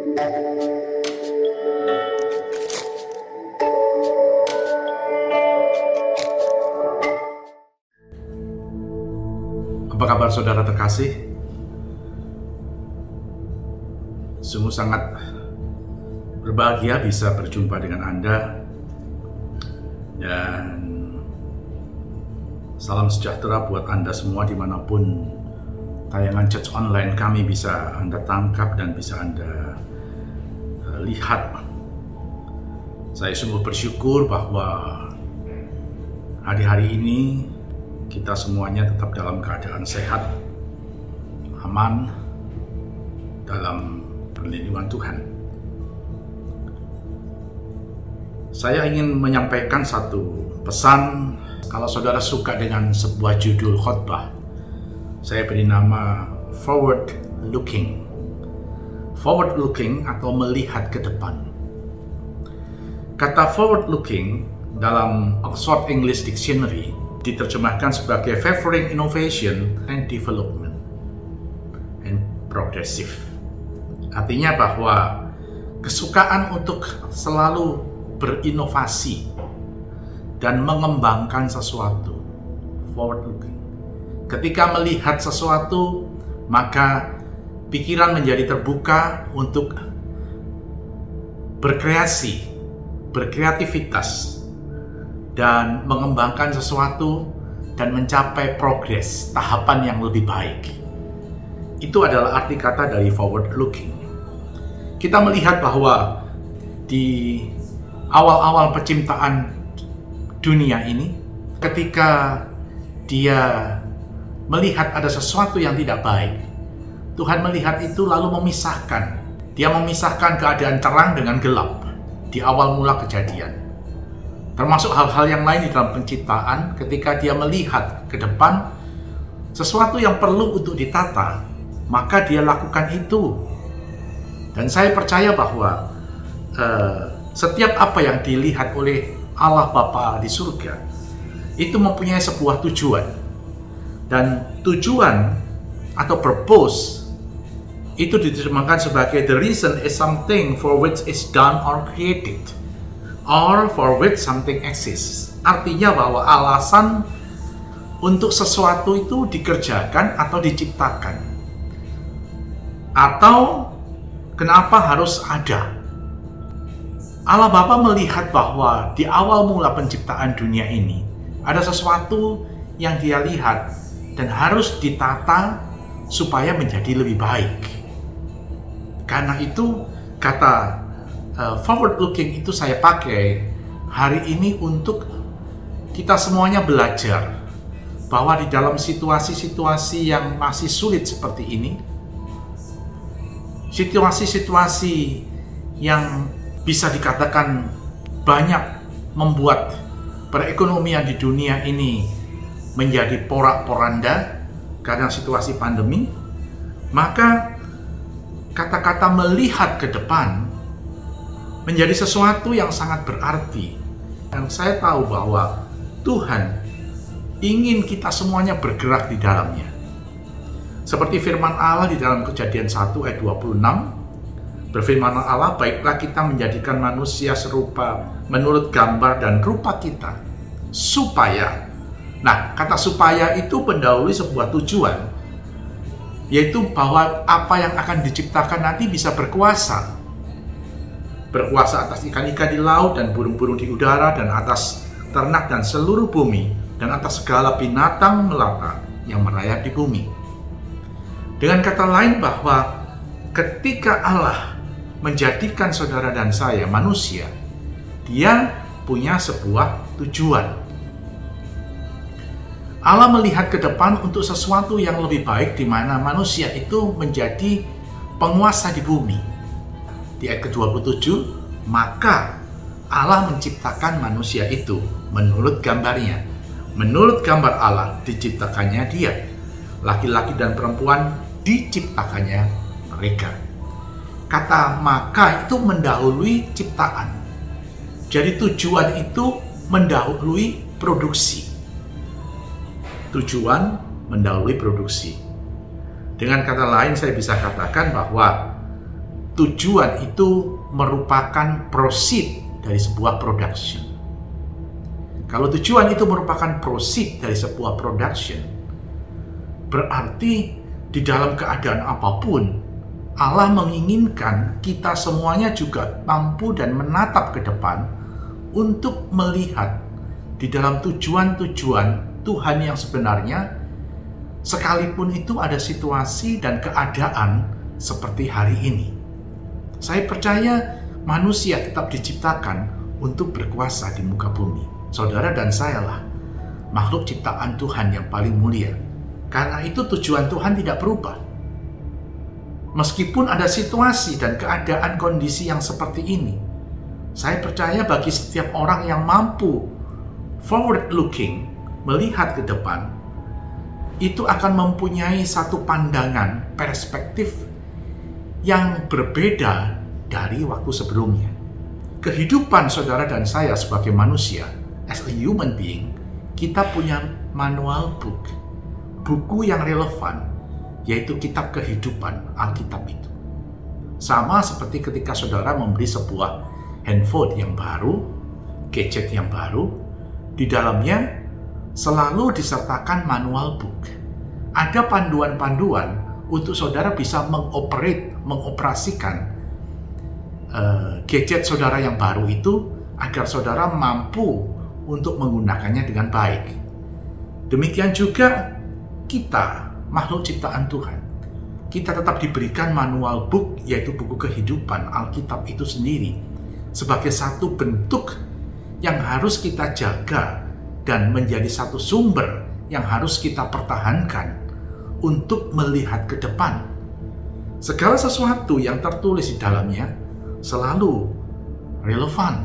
Apa kabar saudara terkasih? Sungguh sangat berbahagia bisa berjumpa dengan Anda dan salam sejahtera buat Anda semua di mana pun tayangan church online kami bisa Anda tangkap dan bisa Anda lihat. Saya sungguh bersyukur bahwa hari-hari ini kita semuanya tetap dalam keadaan sehat, aman, dalam perlindungan Tuhan. Saya ingin menyampaikan satu pesan. Kalau saudara suka dengan sebuah judul khotbah, saya beri nama Forward Looking. Forward looking atau melihat ke depan. Kata forward looking dalam Oxford English Dictionary diterjemahkan sebagai favoring innovation and development and progressive. Artinya bahwa kesukaan untuk selalu berinovasi dan mengembangkan sesuatu forward looking. Ketika melihat sesuatu, maka pikiran menjadi terbuka untuk berkreasi, berkreativitas, dan mengembangkan sesuatu dan mencapai progres, tahapan yang lebih baik. Itu adalah arti kata dari forward looking. Kita melihat bahwa di awal-awal penciptaan dunia ini, ketika dia melihat ada sesuatu yang tidak baik, Tuhan melihat itu lalu memisahkan. Dia memisahkan keadaan terang dengan gelap di awal mula kejadian. Termasuk hal-hal yang lain di dalam penciptaan ketika dia melihat ke depan sesuatu yang perlu untuk ditata maka dia lakukan itu. Dan saya percaya bahwa uh, setiap apa yang dilihat oleh Allah Bapa di surga itu mempunyai sebuah tujuan. Dan tujuan atau purpose itu diterjemahkan sebagai the reason is something for which is done or created or for which something exists. Artinya bahwa alasan untuk sesuatu itu dikerjakan atau diciptakan. Atau kenapa harus ada? Allah Bapa melihat bahwa di awal mula penciptaan dunia ini ada sesuatu yang dia lihat dan harus ditata supaya menjadi lebih baik. Karena itu kata uh, forward looking itu saya pakai hari ini untuk kita semuanya belajar bahwa di dalam situasi-situasi yang masih sulit seperti ini, situasi-situasi yang bisa dikatakan banyak membuat perekonomian di dunia ini menjadi porak-poranda karena situasi pandemi, maka kata-kata melihat ke depan menjadi sesuatu yang sangat berarti. Dan saya tahu bahwa Tuhan ingin kita semuanya bergerak di dalamnya. Seperti firman Allah di dalam kejadian 1 ayat 26, berfirman Allah, baiklah kita menjadikan manusia serupa menurut gambar dan rupa kita, supaya, nah kata supaya itu pendahului sebuah tujuan, yaitu bahwa apa yang akan diciptakan nanti bisa berkuasa, berkuasa atas ikan-ikan di laut dan burung-burung di udara dan atas ternak dan seluruh bumi dan atas segala binatang melata yang merayap di bumi. Dengan kata lain bahwa ketika Allah menjadikan saudara dan saya manusia, dia punya sebuah tujuan. Allah melihat ke depan untuk sesuatu yang lebih baik di mana manusia itu menjadi penguasa di bumi di ayat ke-27, maka Allah menciptakan manusia itu menurut gambarnya. Menurut gambar Allah diciptakannya dia. Laki-laki dan perempuan diciptakannya mereka. Kata maka itu mendahului ciptaan. Jadi tujuan itu mendahului produksi. Tujuan mendahului produksi. Dengan kata lain saya bisa katakan bahwa tujuan itu merupakan proceed dari sebuah production. Kalau tujuan itu merupakan proceed dari sebuah production, berarti di dalam keadaan apa pun, Allah menginginkan kita semuanya juga mampu dan menatap ke depan untuk melihat di dalam tujuan-tujuan Tuhan yang sebenarnya, sekalipun itu ada situasi dan keadaan seperti hari ini. Saya percaya manusia tetap diciptakan untuk berkuasa di muka bumi. Saudara dan saya lah makhluk ciptaan Tuhan yang paling mulia. Karena itu tujuan Tuhan tidak berubah. Meskipun ada situasi dan keadaan kondisi yang seperti ini, saya percaya bagi setiap orang yang mampu forward looking, melihat ke depan, itu akan mempunyai satu pandangan, perspektif yang berbeda dari waktu sebelumnya. Kehidupan saudara dan saya sebagai manusia as a human being, kita punya manual book, buku yang relevan, yaitu kitab kehidupan Alkitab itu. Sama seperti ketika saudara membeli sebuah handphone yang baru, gadget yang baru, di dalamnya selalu disertakan manual book. Ada panduan-panduan untuk saudara bisa mengoperate, mengoperasikan uh, gadget saudara yang baru itu agar saudara mampu untuk menggunakannya dengan baik. Demikian juga kita, makhluk ciptaan Tuhan. Kita tetap diberikan manual book, yaitu buku kehidupan Alkitab itu sendiri, sebagai satu bentuk yang harus kita jaga dan menjadi satu sumber yang harus kita pertahankan untuk melihat ke depan. Segala sesuatu yang tertulis di dalamnya selalu relevan,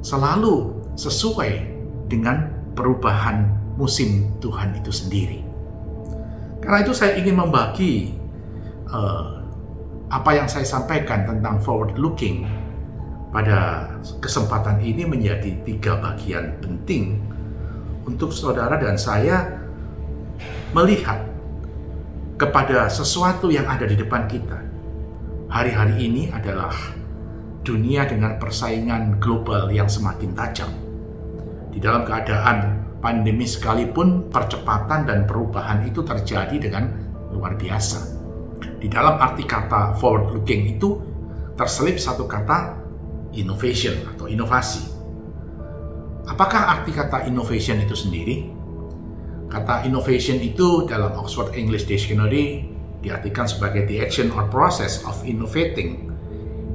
selalu sesuai dengan perubahan musim Tuhan itu sendiri. Karena itu saya ingin membagi uh, apa yang saya sampaikan tentang forward looking pada kesempatan ini menjadi tiga bagian penting untuk saudara dan saya melihat kepada sesuatu yang ada di depan kita. Hari-hari ini adalah dunia dengan persaingan global yang semakin tajam di dalam keadaan pandemi sekalipun percepatan dan perubahan itu terjadi dengan luar biasa. Di dalam arti kata forward looking itu terselip satu kata innovation atau inovasi. Apakah arti kata innovation itu sendiri? Kata innovation itu dalam Oxford English Dictionary diartikan sebagai the action or process of innovating.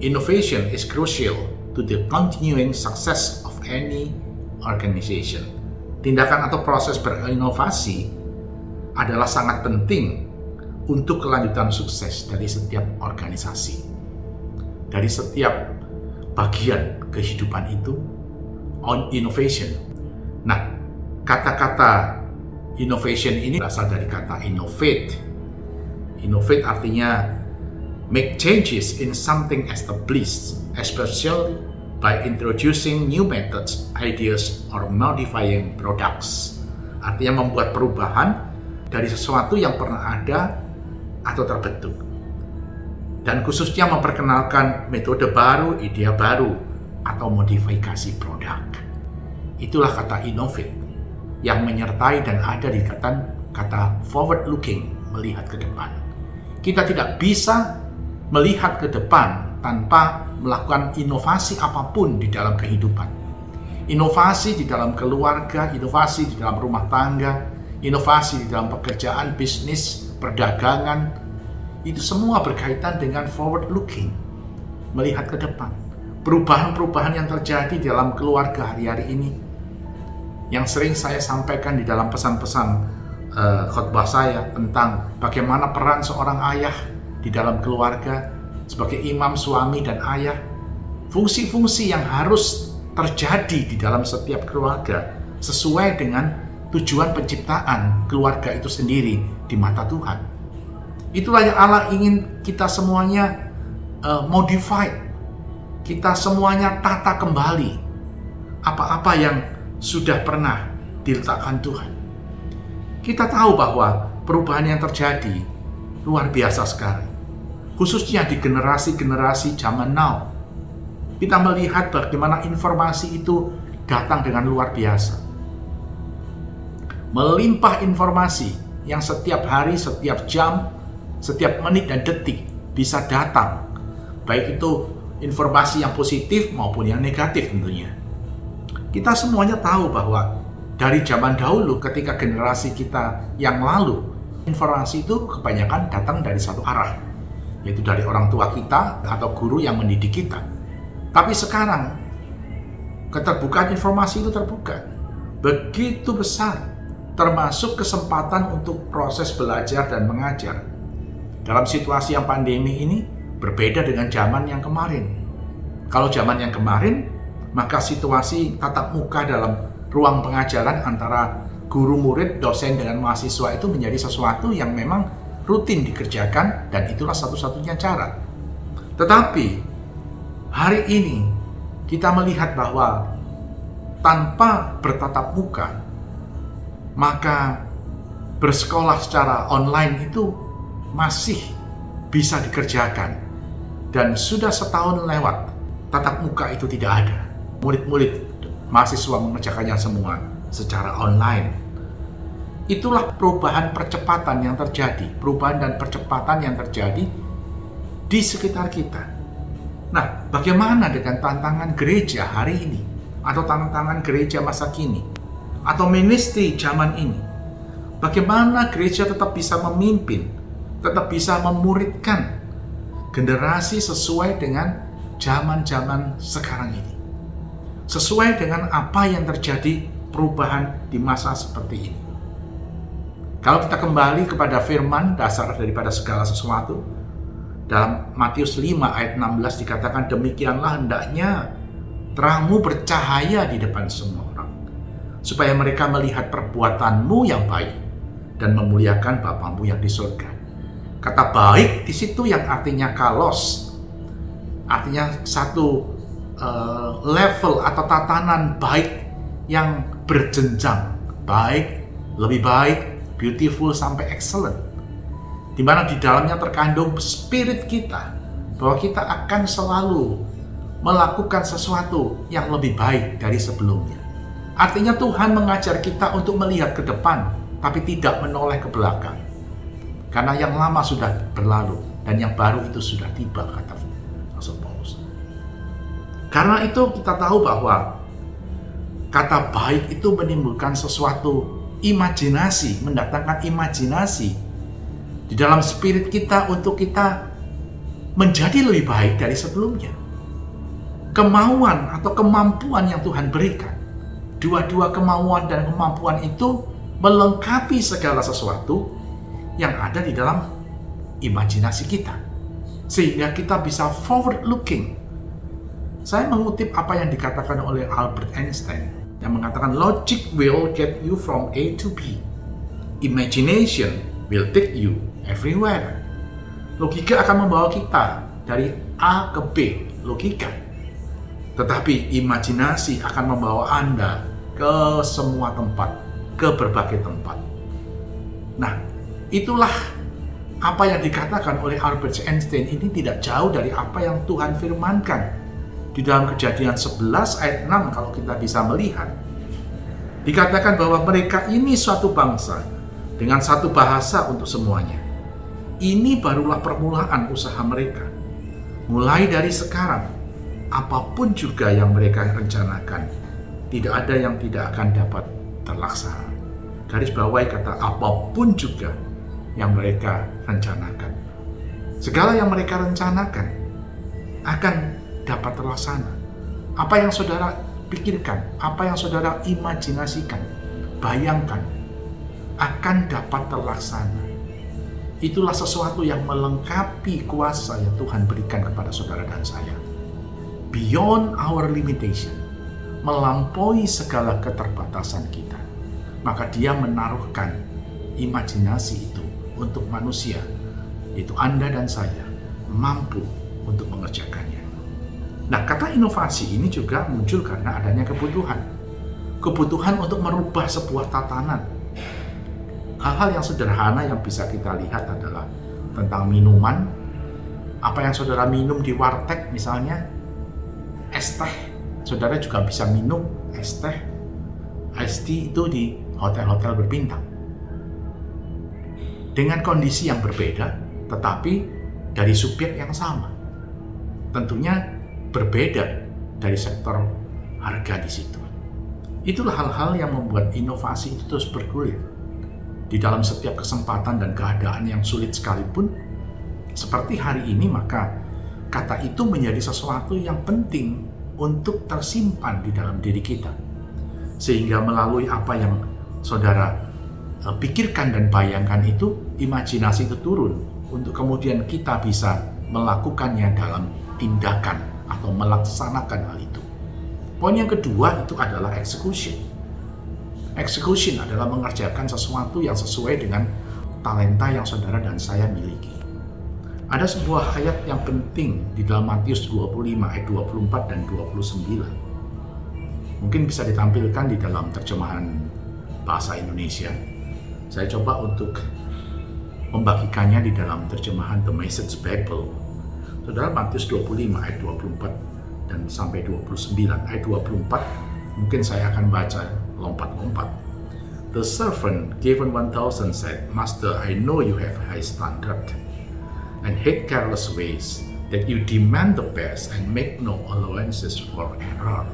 Innovation is crucial to the continuing success of any organization. Tindakan atau proses berinovasi adalah sangat penting untuk kelanjutan sukses dari setiap organisasi. Dari setiap bagian kehidupan itu on innovation. Nah, kata-kata innovation ini berasal dari kata innovate. Innovate artinya make changes in something established, especially by introducing new methods, ideas, or modifying products. Artinya membuat perubahan dari sesuatu yang pernah ada atau terbentuk. Dan khususnya memperkenalkan metode baru, ide baru, atau modifikasi produk. Itulah kata innovate yang menyertai dan ada di kata, kata forward looking, melihat ke depan. Kita tidak bisa melihat ke depan tanpa melakukan inovasi apa pun di dalam kehidupan. Inovasi di dalam keluarga, inovasi di dalam rumah tangga, inovasi di dalam pekerjaan, bisnis, perdagangan, itu semua berkaitan dengan forward looking, melihat ke depan. Perubahan-perubahan yang terjadi di dalam keluarga hari-hari ini, yang sering saya sampaikan di dalam pesan-pesan uh, khotbah saya tentang bagaimana peran seorang ayah di dalam keluarga, sebagai imam, suami, dan ayah, fungsi-fungsi yang harus terjadi di dalam setiap keluarga sesuai dengan tujuan penciptaan keluarga itu sendiri di mata Tuhan. Itulah yang Allah ingin kita semuanya uh, modify, kita semuanya tata kembali apa-apa yang sudah pernah diletakkan Tuhan. Kita tahu bahwa perubahan yang terjadi luar biasa sekali khususnya di generasi-generasi zaman now. Kita melihat bagaimana informasi itu datang dengan luar biasa. Melimpah informasi yang setiap hari, setiap jam, setiap menit dan detik bisa datang. Baik itu informasi yang positif maupun yang negatif tentunya. Kita semuanya tahu bahwa dari zaman dahulu ketika generasi kita yang lalu, informasi itu kebanyakan datang dari satu arah, yaitu dari orang tua kita atau guru yang mendidik kita. Tapi sekarang, keterbukaan informasi itu terbuka. Begitu besar, termasuk kesempatan untuk proses belajar dan mengajar. Dalam situasi yang pandemi ini, berbeda dengan zaman yang kemarin. Kalau zaman yang kemarin, maka situasi tatap muka dalam ruang pengajaran antara guru murid, dosen dengan mahasiswa itu menjadi sesuatu yang memang rutin dikerjakan dan itulah satu-satunya cara. Tetapi hari ini kita melihat bahwa tanpa bertatap muka maka bersekolah secara online itu masih bisa dikerjakan dan sudah setahun lewat tatap muka itu tidak ada murid-murid mahasiswa mengerjakannya semua secara online. Itulah perubahan percepatan yang terjadi, perubahan dan percepatan yang terjadi di sekitar kita. Nah, bagaimana dengan tantangan gereja hari ini atau tantangan gereja masa kini atau ministry zaman ini? Bagaimana gereja tetap bisa memimpin, tetap bisa memuridkan generasi sesuai dengan zaman-zaman sekarang ini? sesuai dengan apa yang terjadi perubahan di masa seperti ini. Kalau kita kembali kepada firman dasar daripada segala sesuatu, dalam Matius 5 ayat 16 dikatakan demikianlah hendaknya terangmu bercahaya di depan semua orang supaya mereka melihat perbuatanmu yang baik dan memuliakan Bapamu yang di surga. Kata baik di situ yang artinya kalos, artinya satu uh, level atau tatanan baik yang berjenjang, baik, lebih baik, beautiful sampai excellent. Di mana di dalamnya terkandung spirit kita bahwa kita akan selalu melakukan sesuatu yang lebih baik dari sebelumnya. Artinya Tuhan mengajar kita untuk melihat ke depan, tapi tidak menoleh ke belakang. Karena yang lama sudah berlalu dan yang baru itu sudah tiba, kata Rasul Paulus. Karena itu kita tahu bahwa kata baik itu menimbulkan sesuatu imajinasi, mendatangkan imajinasi di dalam spirit kita untuk kita menjadi lebih baik dari sebelumnya. Kemauan atau kemampuan yang Tuhan berikan, dua-dua kemauan dan kemampuan itu melengkapi segala sesuatu yang ada di dalam imajinasi kita. Sehingga kita bisa forward looking, saya mengutip apa yang dikatakan oleh Albert Einstein yang mengatakan logic will get you from A to B. Imagination will take you everywhere. Logika akan membawa kita dari A ke B, logika. Tetapi imajinasi akan membawa Anda ke semua tempat, ke berbagai tempat. Nah, itulah apa yang dikatakan oleh Albert Einstein ini tidak jauh dari apa yang Tuhan firmankan di dalam kejadian 11 ayat 6 kalau kita bisa melihat dikatakan bahwa mereka ini suatu bangsa dengan satu bahasa untuk semuanya. Ini barulah permulaan usaha mereka. Mulai dari sekarang, apa pun juga yang mereka rencanakan, tidak ada yang tidak akan dapat terlaksana. Garis bawahi kata apa pun juga yang mereka rencanakan. Segala yang mereka rencanakan akan dapat terlaksana. Apa yang saudara pikirkan, apa yang saudara imajinasikan, bayangkan akan dapat terlaksana. Itulah sesuatu yang melengkapi kuasa yang Tuhan berikan kepada saudara dan saya. Beyond our limitation, melampaui segala keterbatasan kita. Maka dia menaruhkan imajinasi itu untuk manusia, yaitu Anda dan saya, mampu untuk mengerjakannya. Nah, kata inovasi ini juga muncul karena adanya kebutuhan. Kebutuhan untuk merubah sebuah tatanan. Hal-hal yang sederhana yang bisa kita lihat adalah tentang minuman, Apa yang saudara minum di warteg misalnya, es teh, saudara juga bisa minum es teh, es tea itu di hotel-hotel berbintang. Dengan kondisi yang berbeda, tetapi dari subjek yang sama. Tentunya berbeda dari sektor harga di situ. Itulah hal-hal yang membuat inovasi itu terus bergulir. Di dalam setiap kesempatan dan keadaan yang sulit sekalipun, seperti hari ini maka kata itu menjadi sesuatu yang penting untuk tersimpan di dalam diri kita. Sehingga melalui apa yang saudara pikirkan dan bayangkan itu, imajinasi itu turun untuk kemudian kita bisa melakukannya dalam tindakan atau melaksanakan hal itu. Poin yang kedua itu adalah execution. Execution adalah mengerjakan sesuatu yang sesuai dengan talenta yang saudara dan saya miliki. Ada sebuah ayat yang penting di dalam Matius 25 ayat 24 dan 29. Mungkin bisa ditampilkan di dalam terjemahan bahasa Indonesia. Saya coba untuk membagikannya di dalam terjemahan The Message Bible. Saudara Matius 25 ayat 24 dan sampai 29 ayat 24 mungkin saya akan baca lompat-lompat The servant given 1000 said, Master, I know you have high standard and hate careless ways, that you demand the best and make no allowances for error.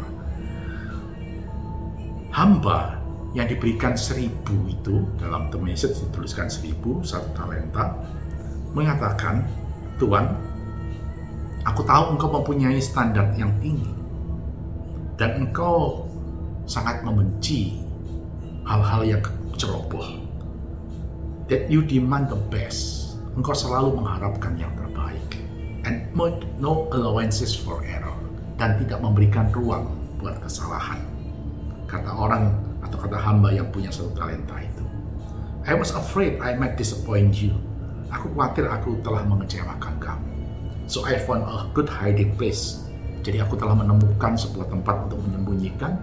Hamba yang diberikan seribu itu dalam the message dituliskan seribu satu talenta mengatakan Tuhan Aku tahu engkau mempunyai standar yang tinggi dan engkau sangat membenci hal-hal yang ceroboh. That you demand the best. Engkau selalu mengharapkan yang terbaik. And no allowances for error. Dan tidak memberikan ruang buat kesalahan. Kata orang atau kata hamba yang punya satu talenta itu. I was afraid I might disappoint you. Aku khawatir aku telah mengecewakan kamu. So I found a good hiding place. Jadi aku telah menemukan sebuah tempat untuk menyembunyikan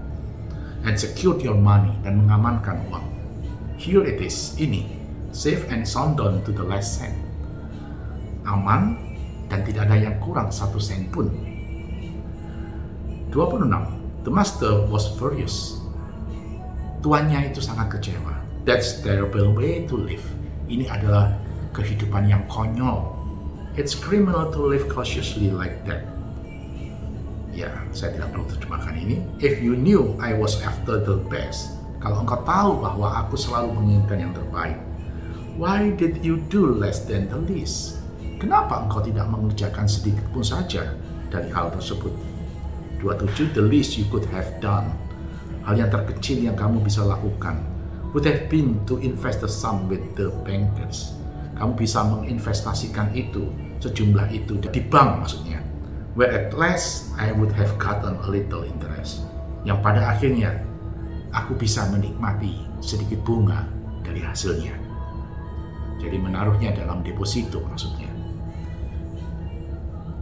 and secured your money dan mengamankan uang. Here it is, ini, safe and sound down to the last cent. Aman dan tidak ada yang kurang satu sen pun. 26. The master was furious. Tuannya itu sangat kecewa. That's terrible way to live. Ini adalah kehidupan yang konyol It's criminal to live cautiously like that. Ya, saya tidak perlu terjemahkan ini. If you knew I was after the best, kalau engkau tahu bahwa aku selalu menginginkan yang terbaik, why did you do less than the least? Kenapa engkau tidak mengerjakan sedikit pun saja dari hal tersebut? 27. The least you could have done. Hal yang terkecil yang kamu bisa lakukan. Would have been to invest the sum with the bankers. Kamu bisa menginvestasikan itu sejumlah itu di bank maksudnya. Where at last I would have gotten a little interest. Yang pada akhirnya aku bisa menikmati sedikit bunga dari hasilnya. Jadi menaruhnya dalam deposito maksudnya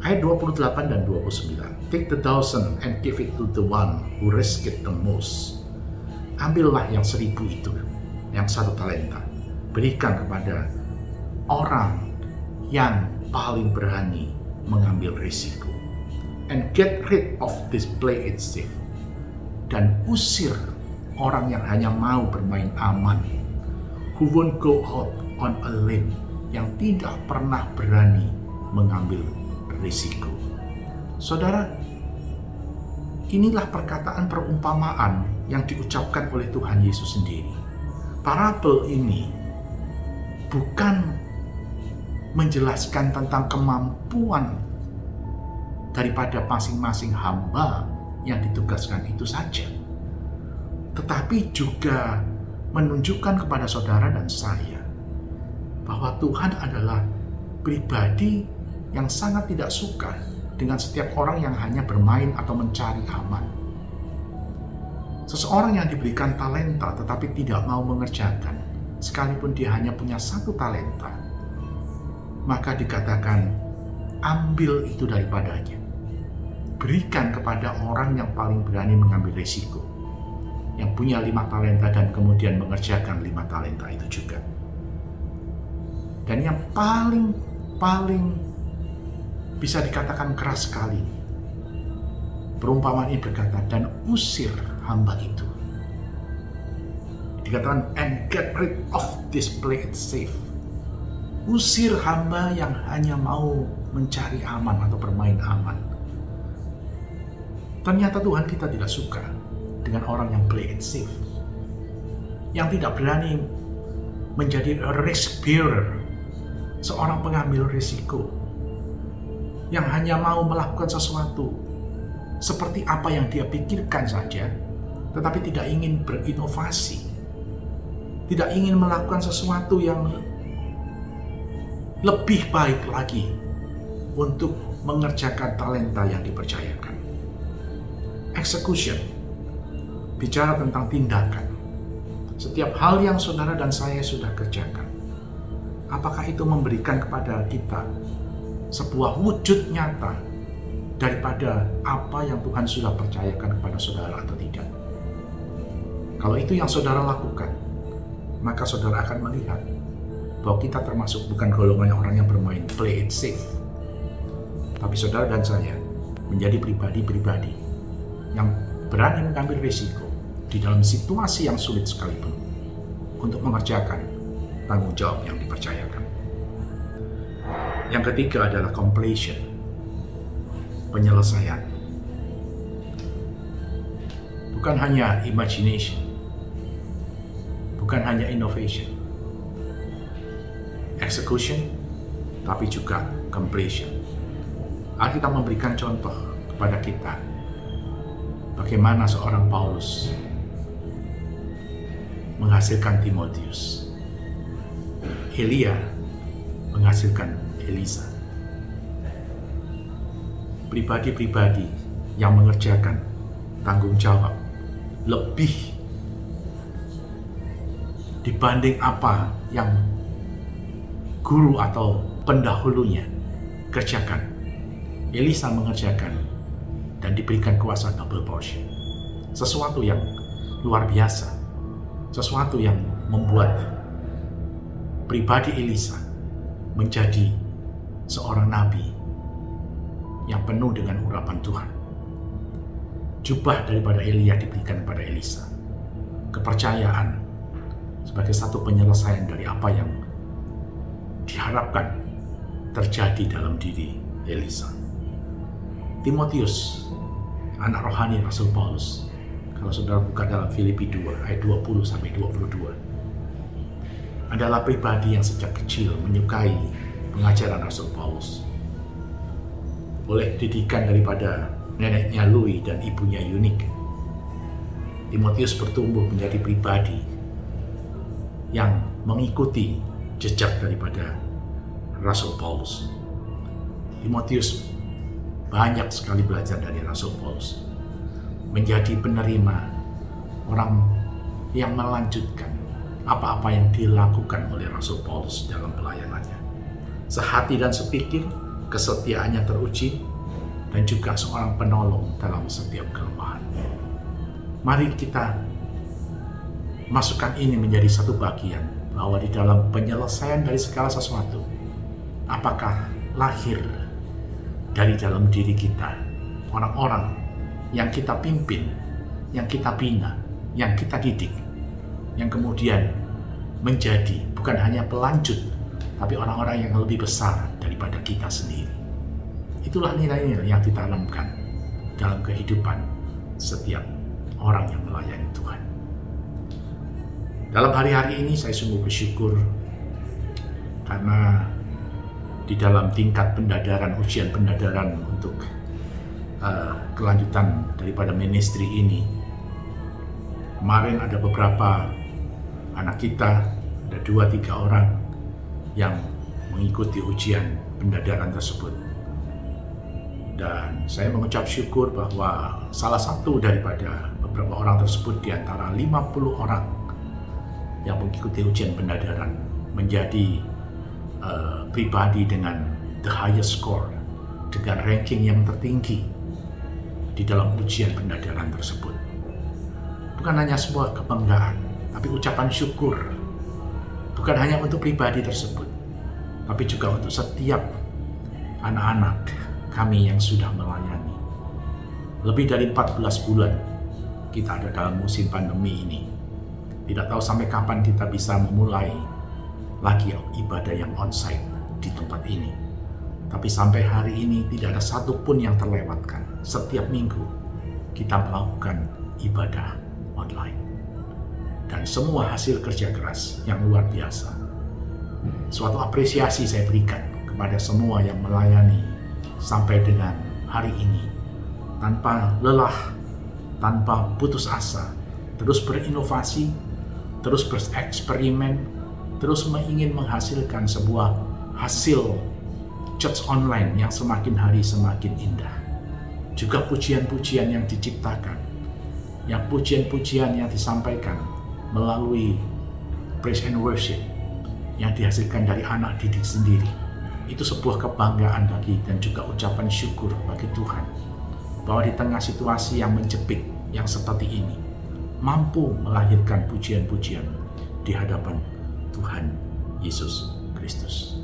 ayat 28 dan 29 take the thousand and give it to the one who risk it the most ambillah yang seribu itu yang satu talenta berikan kepada orang yang paling berani mengambil risiko. And get rid of this play it safe. Dan usir orang yang hanya mau bermain aman. Who won't go out on a limb. Yang tidak pernah berani mengambil risiko. Saudara, inilah perkataan perumpamaan yang diucapkan oleh Tuhan Yesus sendiri. Parabel ini bukan menjelaskan tentang kemampuan daripada masing-masing hamba yang ditugaskan itu saja, tetapi juga menunjukkan kepada saudara dan saya bahwa Tuhan adalah pribadi yang sangat tidak suka dengan setiap orang yang hanya bermain atau mencari aman. Seseorang yang diberikan talenta tetapi tidak mau mengerjakan, sekalipun dia hanya punya satu talenta, maka dikatakan ambil itu daripadanya. Berikan kepada orang yang paling berani mengambil risiko. Yang punya lima talenta dan kemudian mengerjakan lima talenta itu juga. Dan yang paling paling bisa dikatakan keras sekali. Perumpamaan ini berkata, dan usir hamba itu. Dikatakan, and get rid of this play it safe. Usir hamba yang hanya mau mencari aman atau bermain aman. Ternyata Tuhan kita tidak suka dengan orang yang play it safe. Yang tidak berani menjadi risk bearer, seorang pengambil risiko yang hanya mau melakukan sesuatu seperti apa yang dia pikirkan saja, tetapi tidak ingin berinovasi, tidak ingin melakukan sesuatu yang lebih baik lagi untuk mengerjakan talenta yang dipercayakan. Execution bicara tentang tindakan. Setiap hal yang saudara dan saya sudah kerjakan, apakah itu memberikan kepada kita sebuah wujud nyata daripada apa yang Tuhan sudah percayakan kepada saudara atau tidak. Kalau itu yang saudara lakukan, maka saudara akan melihat bahwa kita termasuk bukan golongan orang yang bermain play it safe. Tapi saudara dan saya menjadi pribadi-pribadi yang berani mengambil risiko di dalam situasi yang sulit sekalipun untuk mengerjakan tanggung jawab yang dipercayakan. Yang ketiga adalah completion, penyelesaian. Bukan hanya imagination, bukan hanya innovation, execution, tapi juga completion. Alkitab memberikan contoh kepada kita bagaimana seorang Paulus menghasilkan Timotius. Elia menghasilkan Elisa. Pribadi-pribadi yang mengerjakan tanggung jawab lebih dibanding apa yang guru atau pendahulunya kerjakan. Elisa mengerjakan dan diberikan kuasa double portion. Sesuatu yang luar biasa. Sesuatu yang membuat pribadi Elisa menjadi seorang nabi yang penuh dengan urapan Tuhan. Jubah daripada Elia diberikan kepada Elisa. Kepercayaan sebagai satu penyelesaian dari apa yang diharapkan terjadi dalam diri Elisa. Timotius, anak rohani Rasul Paulus, kalau saudara buka dalam Filipi 2 ayat 20 sampai 22, adalah pribadi yang sejak kecil menyukai pengajaran Rasul Paulus. Oleh didikan daripada neneknya Louis dan ibunya Yunik, Timotius bertumbuh menjadi pribadi yang mengikuti jejak daripada Rasul Paulus. Timotius banyak sekali belajar dari Rasul Paulus. Menjadi penerima orang yang melanjutkan apa-apa yang dilakukan oleh Rasul Paulus dalam pelayanannya sehati dan sepikir, kesetiaannya teruji, dan juga seorang penolong dalam setiap kelemahan. Mari kita masukkan ini menjadi satu bagian bahwa di dalam penyelesaian dari segala sesuatu, apakah lahir dari dalam diri kita orang-orang yang kita pimpin, yang kita bina, yang kita didik, yang kemudian menjadi bukan hanya pelanjut tapi orang-orang yang lebih besar daripada kita sendiri. Itulah nilai-nilai yang ditanamkan dalam kehidupan setiap orang yang melayani Tuhan. Dalam hari-hari ini saya sungguh bersyukur karena di dalam tingkat pendadaran, ujian pendadaran untuk uh, kelanjutan daripada ministry ini, kemarin ada beberapa anak kita, ada dua tiga orang yang mengikuti ujian pendadaran tersebut. Dan saya mengucap syukur bahwa salah satu daripada beberapa orang tersebut di antara 50 orang yang mengikuti ujian pendadaran menjadi uh, pribadi dengan the highest score, dengan ranking yang tertinggi di dalam ujian pendadaran tersebut. Bukan hanya sebuah kebanggaan, tapi ucapan syukur bukan hanya untuk pribadi tersebut, tapi juga untuk setiap anak-anak kami yang sudah melayani. Lebih dari 14 bulan kita ada dalam musim pandemi ini. Tidak tahu sampai kapan kita bisa memulai lagi ibadah yang onsite di tempat ini. Tapi sampai hari ini tidak ada satupun yang terlewatkan. Setiap minggu kita melakukan ibadah online. Dan semua hasil kerja keras yang luar biasa. Suatu apresiasi saya berikan kepada semua yang melayani sampai dengan hari ini. Tanpa lelah, tanpa putus asa, terus berinovasi, terus bereksperimen, terus ingin menghasilkan sebuah hasil church online yang semakin hari semakin indah. Juga pujian-pujian yang diciptakan, yang pujian-pujian yang disampaikan melalui praise and worship yang dihasilkan dari anak didik sendiri. Itu sebuah kebanggaan bagi dan juga ucapan syukur bagi Tuhan bahwa di tengah situasi yang menjepit yang seperti ini mampu melahirkan pujian-pujian di hadapan Tuhan Yesus Kristus.